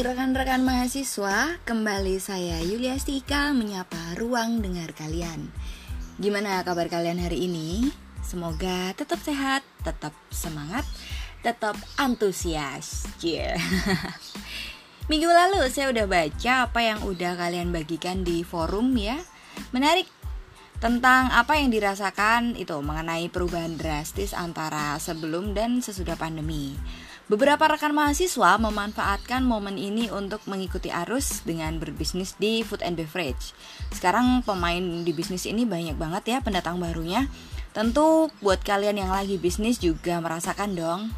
Rekan-rekan mahasiswa, kembali saya Yulia Stika menyapa ruang dengar kalian. Gimana kabar kalian hari ini? Semoga tetap sehat, tetap semangat, tetap antusias. Yeah. Minggu lalu saya udah baca apa yang udah kalian bagikan di forum ya. Menarik tentang apa yang dirasakan itu mengenai perubahan drastis antara sebelum dan sesudah pandemi. Beberapa rekan mahasiswa memanfaatkan momen ini untuk mengikuti arus dengan berbisnis di food and beverage. Sekarang pemain di bisnis ini banyak banget ya pendatang barunya. Tentu buat kalian yang lagi bisnis juga merasakan dong.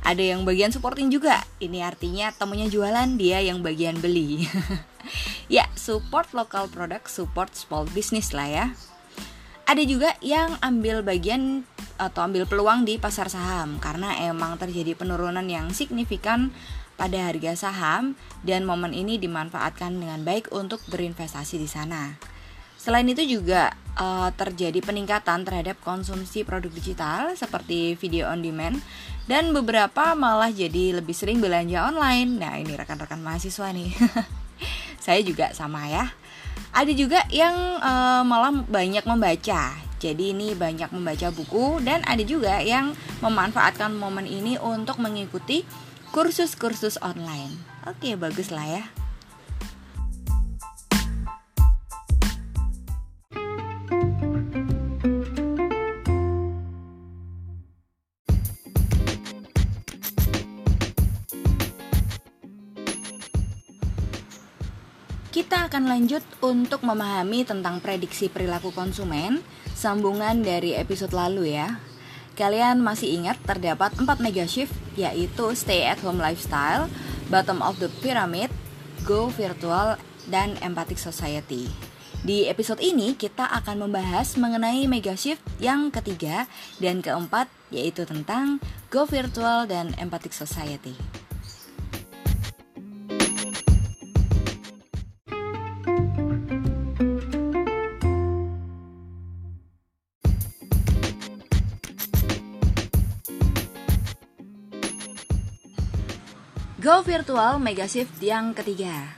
Ada yang bagian supporting juga. Ini artinya temunya jualan, dia yang bagian beli. ya, support local product, support small business lah ya. Ada juga yang ambil bagian atau ambil peluang di pasar saham karena emang terjadi penurunan yang signifikan pada harga saham dan momen ini dimanfaatkan dengan baik untuk berinvestasi di sana. Selain itu juga uh, terjadi peningkatan terhadap konsumsi produk digital seperti video on demand dan beberapa malah jadi lebih sering belanja online. Nah, ini rekan-rekan mahasiswa nih. Saya juga sama ya. Ada juga yang uh, malah banyak membaca. Jadi ini banyak membaca buku dan ada juga yang memanfaatkan momen ini untuk mengikuti kursus-kursus online. Oke, bagus lah ya. Lanjut untuk memahami tentang prediksi perilaku konsumen sambungan dari episode lalu ya. Kalian masih ingat terdapat 4 mega shift yaitu stay at home lifestyle, bottom of the pyramid, go virtual, dan empathic society. Di episode ini kita akan membahas mengenai mega shift yang ketiga dan keempat yaitu tentang go virtual dan empathic society. Go virtual mega shift yang ketiga.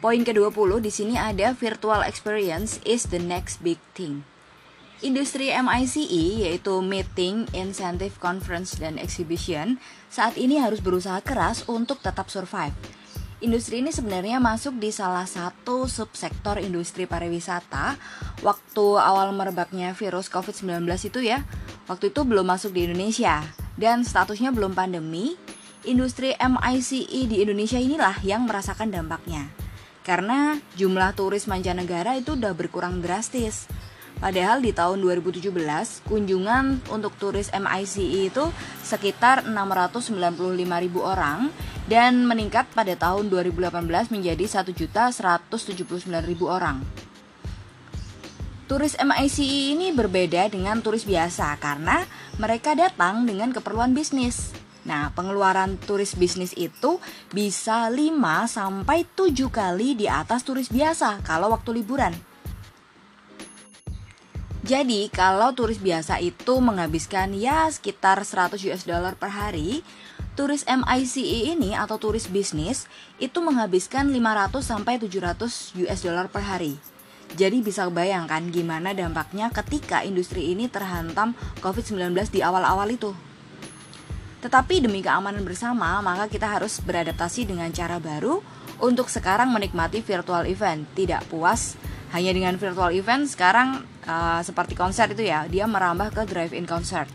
Poin ke-20 di sini ada virtual experience is the next big thing. Industri MICE yaitu Meeting, Incentive, Conference, dan Exhibition saat ini harus berusaha keras untuk tetap survive. Industri ini sebenarnya masuk di salah satu subsektor industri pariwisata waktu awal merebaknya virus COVID-19 itu ya. Waktu itu belum masuk di Indonesia dan statusnya belum pandemi industri MICE di Indonesia inilah yang merasakan dampaknya. Karena jumlah turis mancanegara itu udah berkurang drastis. Padahal di tahun 2017, kunjungan untuk turis MICE itu sekitar 695 ribu orang dan meningkat pada tahun 2018 menjadi 1.179 ribu orang. Turis MICE ini berbeda dengan turis biasa karena mereka datang dengan keperluan bisnis. Nah, pengeluaran turis bisnis itu bisa 5 sampai 7 kali di atas turis biasa kalau waktu liburan. Jadi, kalau turis biasa itu menghabiskan ya sekitar 100 US dollar per hari, turis MICE ini atau turis bisnis itu menghabiskan 500 sampai 700 US dollar per hari. Jadi bisa bayangkan gimana dampaknya ketika industri ini terhantam COVID-19 di awal-awal itu. Tetapi demi keamanan bersama, maka kita harus beradaptasi dengan cara baru untuk sekarang menikmati virtual event. Tidak puas hanya dengan virtual event, sekarang uh, seperti konser itu ya, dia merambah ke drive-in concert.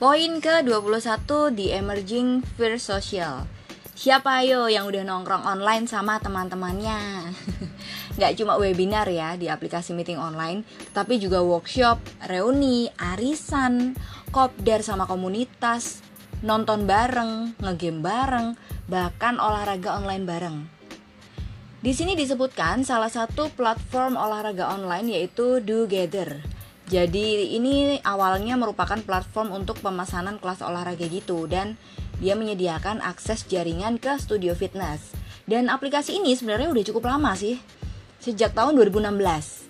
Poin ke-21 di emerging fear social. Siapa ayo yang udah nongkrong online sama teman-temannya? Gak cuma webinar ya di aplikasi meeting online, tapi juga workshop, reuni, arisan, kopdar sama komunitas, nonton bareng, ngegame bareng, bahkan olahraga online bareng. Di sini disebutkan salah satu platform olahraga online yaitu Dogether. Jadi ini awalnya merupakan platform untuk pemesanan kelas olahraga gitu dan dia menyediakan akses jaringan ke studio fitness. Dan aplikasi ini sebenarnya udah cukup lama sih. Sejak tahun 2016.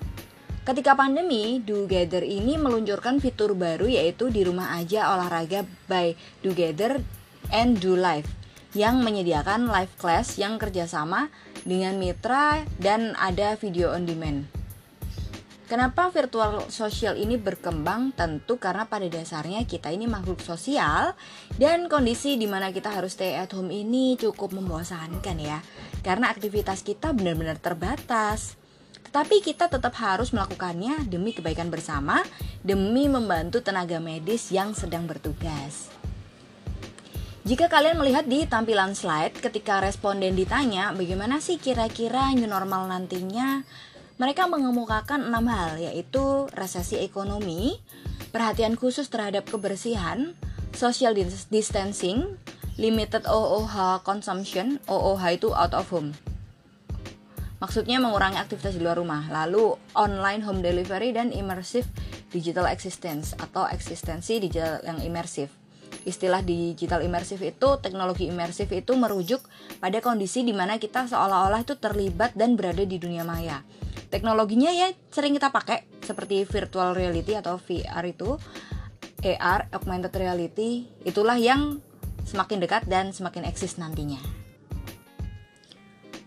Ketika pandemi, Together ini meluncurkan fitur baru yaitu di rumah aja olahraga by Together and Do Life. yang menyediakan live class yang kerjasama dengan mitra dan ada video on demand. Kenapa virtual sosial ini berkembang? Tentu karena pada dasarnya kita ini makhluk sosial dan kondisi di mana kita harus stay at home ini cukup membosankan ya. Karena aktivitas kita benar-benar terbatas. Tetapi kita tetap harus melakukannya demi kebaikan bersama, demi membantu tenaga medis yang sedang bertugas. Jika kalian melihat di tampilan slide ketika responden ditanya bagaimana sih kira-kira new normal nantinya, mereka mengemukakan enam hal yaitu resesi ekonomi, perhatian khusus terhadap kebersihan, social distancing, limited OOH consumption, OOH itu out of home. Maksudnya mengurangi aktivitas di luar rumah, lalu online home delivery dan immersive digital existence atau eksistensi digital yang imersif. Istilah digital imersif itu, teknologi imersif itu merujuk pada kondisi di mana kita seolah-olah itu terlibat dan berada di dunia maya teknologinya ya sering kita pakai seperti virtual reality atau VR itu AR augmented reality itulah yang semakin dekat dan semakin eksis nantinya.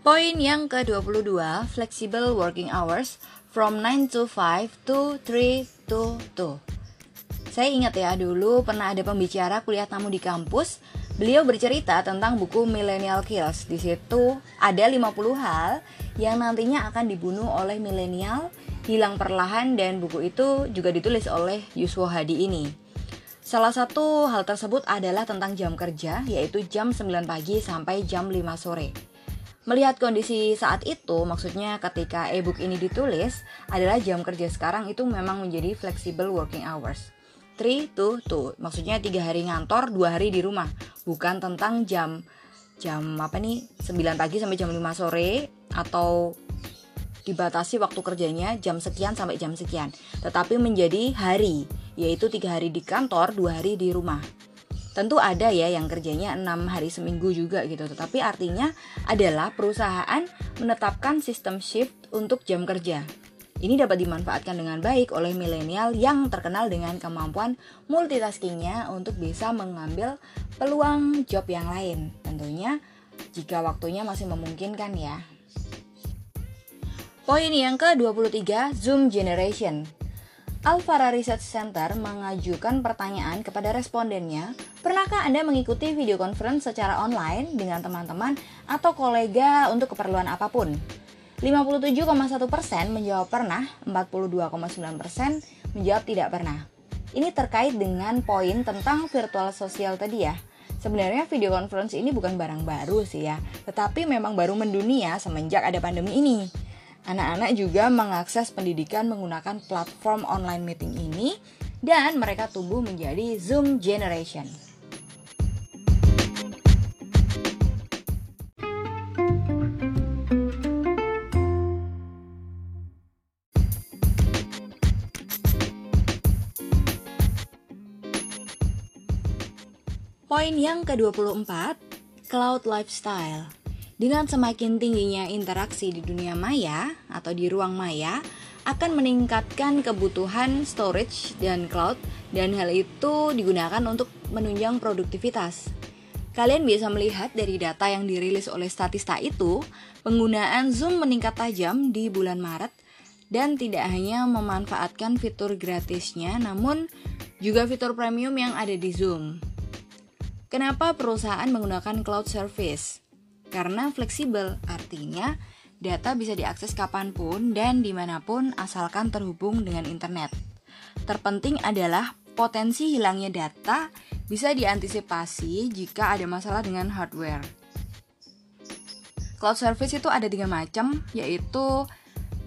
Poin yang ke-22, flexible working hours from 9 to 5 to 3 to 2. Saya ingat ya dulu pernah ada pembicara kuliah tamu di kampus Beliau bercerita tentang buku Millennial Kills. Di situ ada 50 hal yang nantinya akan dibunuh oleh milenial, hilang perlahan dan buku itu juga ditulis oleh Yuswo Hadi ini. Salah satu hal tersebut adalah tentang jam kerja, yaitu jam 9 pagi sampai jam 5 sore. Melihat kondisi saat itu, maksudnya ketika e-book ini ditulis, adalah jam kerja sekarang itu memang menjadi flexible working hours. 3 to 2, maksudnya tiga hari ngantor, dua hari di rumah bukan tentang jam jam apa nih 9 pagi sampai jam 5 sore atau dibatasi waktu kerjanya jam sekian sampai jam sekian tetapi menjadi hari yaitu tiga hari di kantor dua hari di rumah tentu ada ya yang kerjanya enam hari seminggu juga gitu tetapi artinya adalah perusahaan menetapkan sistem shift untuk jam kerja ini dapat dimanfaatkan dengan baik oleh milenial yang terkenal dengan kemampuan multitaskingnya untuk bisa mengambil peluang job yang lain. Tentunya jika waktunya masih memungkinkan ya. Poin yang ke-23, Zoom Generation. Alvara Research Center mengajukan pertanyaan kepada respondennya, pernahkah Anda mengikuti video conference secara online dengan teman-teman atau kolega untuk keperluan apa pun? 57,1% persen menjawab pernah, 42,9% persen menjawab tidak pernah. Ini terkait dengan poin tentang virtual sosial tadi ya. Sebenarnya video conference ini bukan barang baru sih ya, tetapi memang baru mendunia semenjak ada pandemi ini. Anak-anak juga mengakses pendidikan menggunakan platform online meeting ini dan mereka tumbuh menjadi Zoom generation. Poin yang ke-24, cloud lifestyle. Dengan semakin tingginya interaksi di dunia maya atau di ruang maya, akan meningkatkan kebutuhan storage dan cloud dan hal itu digunakan untuk menunjang produktivitas. Kalian bisa melihat dari data yang dirilis oleh Statista itu, penggunaan Zoom meningkat tajam di bulan Maret dan tidak hanya memanfaatkan fitur gratisnya namun juga fitur premium yang ada di Zoom. Kenapa perusahaan menggunakan cloud service? Karena fleksibel, artinya data bisa diakses kapan pun dan di mana pun asalkan terhubung dengan internet. Terpenting adalah potensi hilangnya data bisa diantisipasi jika ada masalah dengan hardware. Cloud service itu ada tiga macam, yaitu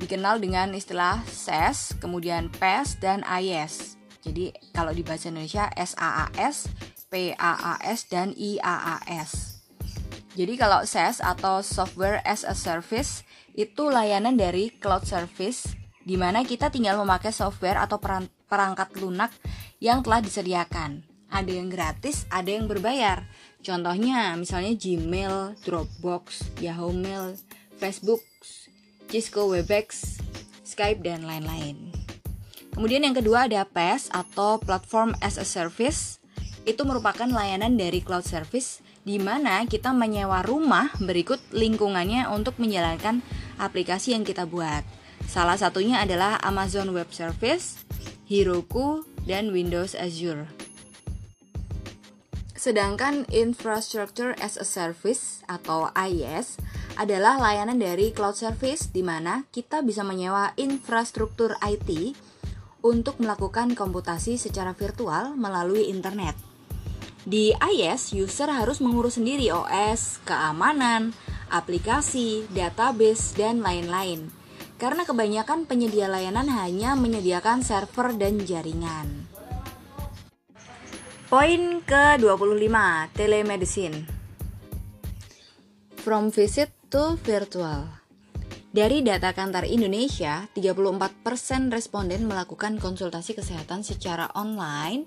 dikenal dengan istilah SaaS, kemudian PaaS, dan IaaS. Jadi kalau di bahasa Indonesia SaaS, PaaS dan IaaS. Jadi kalau SaaS atau Software as a Service itu layanan dari cloud service di mana kita tinggal memakai software atau perangkat lunak yang telah disediakan. Ada yang gratis, ada yang berbayar. Contohnya misalnya Gmail, Dropbox, Yahoo Mail, Facebook, Cisco Webex, Skype dan lain-lain. Kemudian yang kedua ada PaaS atau Platform as a Service itu merupakan layanan dari cloud service di mana kita menyewa rumah berikut lingkungannya untuk menjalankan aplikasi yang kita buat. Salah satunya adalah Amazon Web Service, Heroku, dan Windows Azure. Sedangkan Infrastructure as a Service atau IaaS adalah layanan dari cloud service di mana kita bisa menyewa infrastruktur IT untuk melakukan komputasi secara virtual melalui internet. Di iOS, user harus mengurus sendiri OS, keamanan, aplikasi, database, dan lain-lain. Karena kebanyakan penyedia layanan hanya menyediakan server dan jaringan. Poin ke-25, telemedicine. From visit to virtual. Dari data Kantar Indonesia, 34% responden melakukan konsultasi kesehatan secara online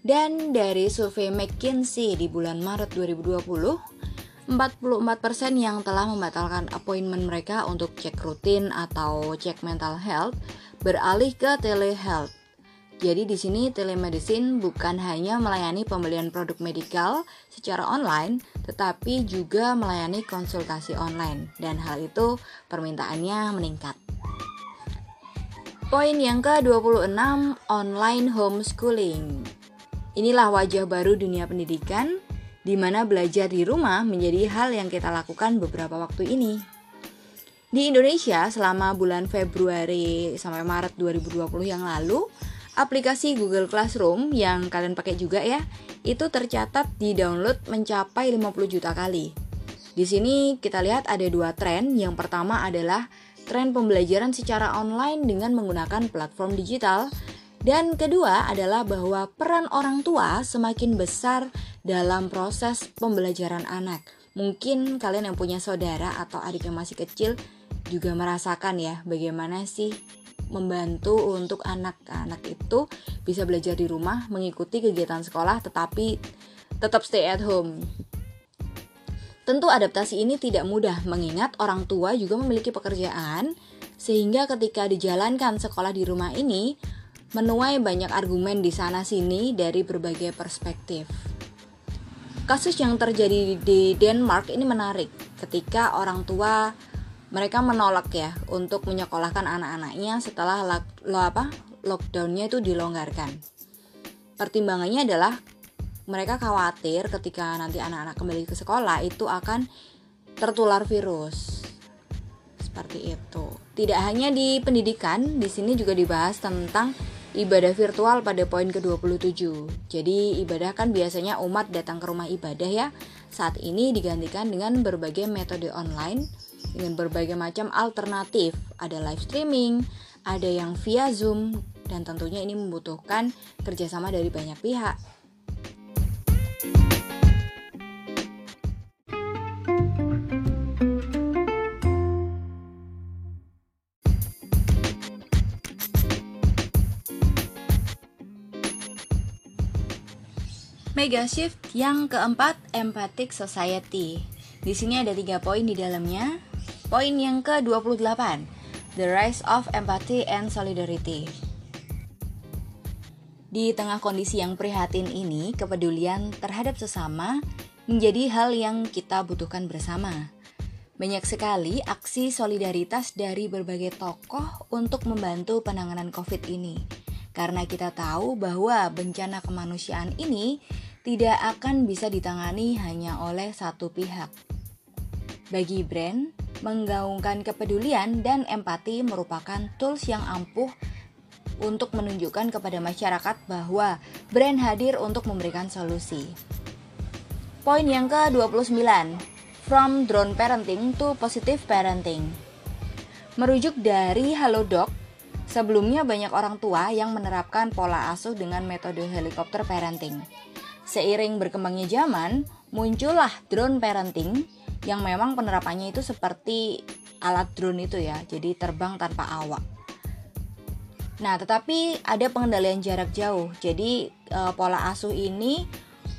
dan dari survei McKinsey di bulan Maret 2020, 44% yang telah membatalkan appointment mereka untuk cek rutin atau cek mental health beralih ke telehealth. Jadi di sini telemedicine bukan hanya melayani pembelian produk medikal secara online, tetapi juga melayani konsultasi online dan hal itu permintaannya meningkat. Poin yang ke-26 online homeschooling. Inilah wajah baru dunia pendidikan, di mana belajar di rumah menjadi hal yang kita lakukan beberapa waktu ini. Di Indonesia, selama bulan Februari sampai Maret 2020 yang lalu, aplikasi Google Classroom yang kalian pakai juga ya, itu tercatat di download mencapai 50 juta kali. Di sini kita lihat ada dua tren. Yang pertama adalah tren pembelajaran secara online dengan menggunakan platform digital dan kedua adalah bahwa peran orang tua semakin besar dalam proses pembelajaran anak. Mungkin kalian yang punya saudara atau adik yang masih kecil juga merasakan ya bagaimana sih membantu untuk anak-anak itu bisa belajar di rumah, mengikuti kegiatan sekolah tetapi tetap stay at home. Tentu adaptasi ini tidak mudah mengingat orang tua juga memiliki pekerjaan sehingga ketika dijalankan sekolah di rumah ini menuai banyak argumen di sana sini dari berbagai perspektif. Kasus yang terjadi di Denmark ini menarik ketika orang tua mereka menolak ya untuk menyekolahkan anak-anaknya setelah lo apa lockdownnya itu dilonggarkan. Pertimbangannya adalah mereka khawatir ketika nanti anak-anak kembali ke sekolah itu akan tertular virus. Seperti itu. Tidak hanya di pendidikan, di sini juga dibahas tentang ibadah virtual pada poin ke-27. Jadi ibadah kan biasanya umat datang ke rumah ibadah ya. Saat ini digantikan dengan berbagai metode online dengan berbagai macam alternatif. Ada live streaming, ada yang via Zoom dan tentunya ini membutuhkan kerjasama dari banyak pihak. Mega shift yang keempat, empathic society. Di sini ada tiga poin di dalamnya. Poin yang ke-28, the rise of empathy and solidarity. Di tengah kondisi yang prihatin ini, kepedulian terhadap sesama menjadi hal yang kita butuhkan bersama. Banyak sekali aksi solidaritas dari berbagai tokoh untuk membantu penanganan COVID ini. Karena kita tahu bahwa bencana kemanusiaan ini tidak akan bisa ditangani hanya oleh satu pihak. Bagi brand, menggaungkan kepedulian dan empati merupakan tools yang ampuh untuk menunjukkan kepada masyarakat bahwa brand hadir untuk memberikan solusi. Poin yang ke-29, from drone parenting to positive parenting. Merujuk dari Halodoc, sebelumnya banyak orang tua yang menerapkan pola asuh dengan metode helikopter parenting. Seiring berkembangnya zaman, muncullah drone parenting yang memang penerapannya itu seperti alat drone itu ya, jadi terbang tanpa awak. Nah, tetapi ada pengendalian jarak jauh. Jadi e, pola asuh ini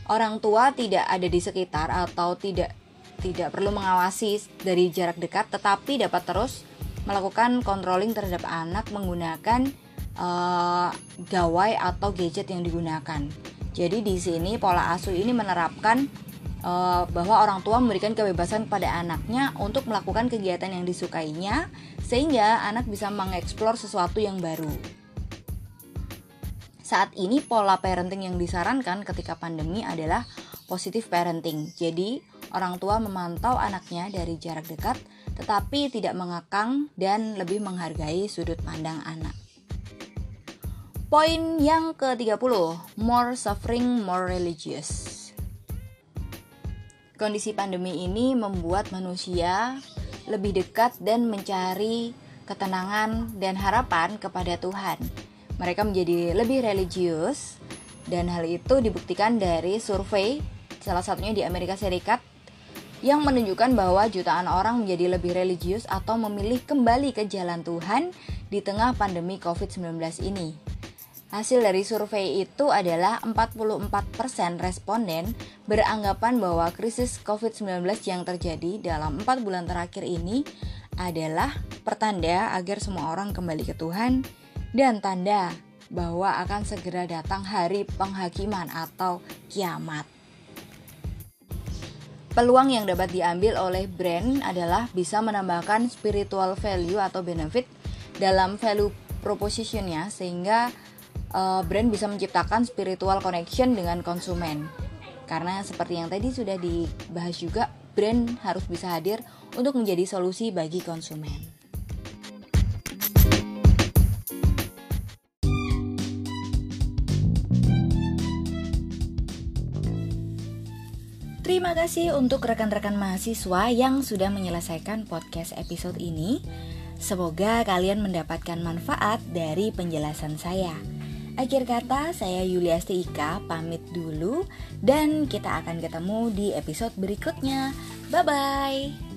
orang tua tidak ada di sekitar atau tidak tidak perlu mengawasi dari jarak dekat, tetapi dapat terus melakukan controlling terhadap anak menggunakan e, gawai atau gadget yang digunakan. Jadi di sini pola asuh ini menerapkan uh, bahwa orang tua memberikan kebebasan kepada anaknya untuk melakukan kegiatan yang disukainya sehingga anak bisa mengeksplor sesuatu yang baru. Saat ini pola parenting yang disarankan ketika pandemi adalah positive parenting. Jadi, orang tua memantau anaknya dari jarak dekat tetapi tidak mengakang dan lebih menghargai sudut pandang anak. Poin yang ke-30, more suffering, more religious. Kondisi pandemi ini membuat manusia lebih dekat dan mencari ketenangan dan harapan kepada Tuhan. Mereka menjadi lebih religius dan hal itu dibuktikan dari survei salah satunya di Amerika Serikat yang menunjukkan bahwa jutaan orang menjadi lebih religius atau memilih kembali ke jalan Tuhan di tengah pandemi COVID-19 ini. Hasil dari survei itu adalah 44% responden beranggapan bahwa krisis COVID-19 yang terjadi dalam 4 bulan terakhir ini adalah pertanda agar semua orang kembali ke Tuhan dan tanda bahwa akan segera datang hari penghakiman atau kiamat. Peluang yang dapat diambil oleh brand adalah bisa menambahkan spiritual value atau benefit dalam value propositionnya sehingga uh, brand bisa menciptakan spiritual connection dengan konsumen. Karena seperti yang tadi sudah dibahas juga, brand harus bisa hadir untuk menjadi solusi bagi konsumen. Terima kasih untuk rekan-rekan mahasiswa yang sudah menyelesaikan podcast episode ini. Semoga kalian mendapatkan manfaat dari penjelasan saya. Akhir kata, saya Yuliasti Ika pamit dulu dan kita akan ketemu di episode berikutnya. Bye bye.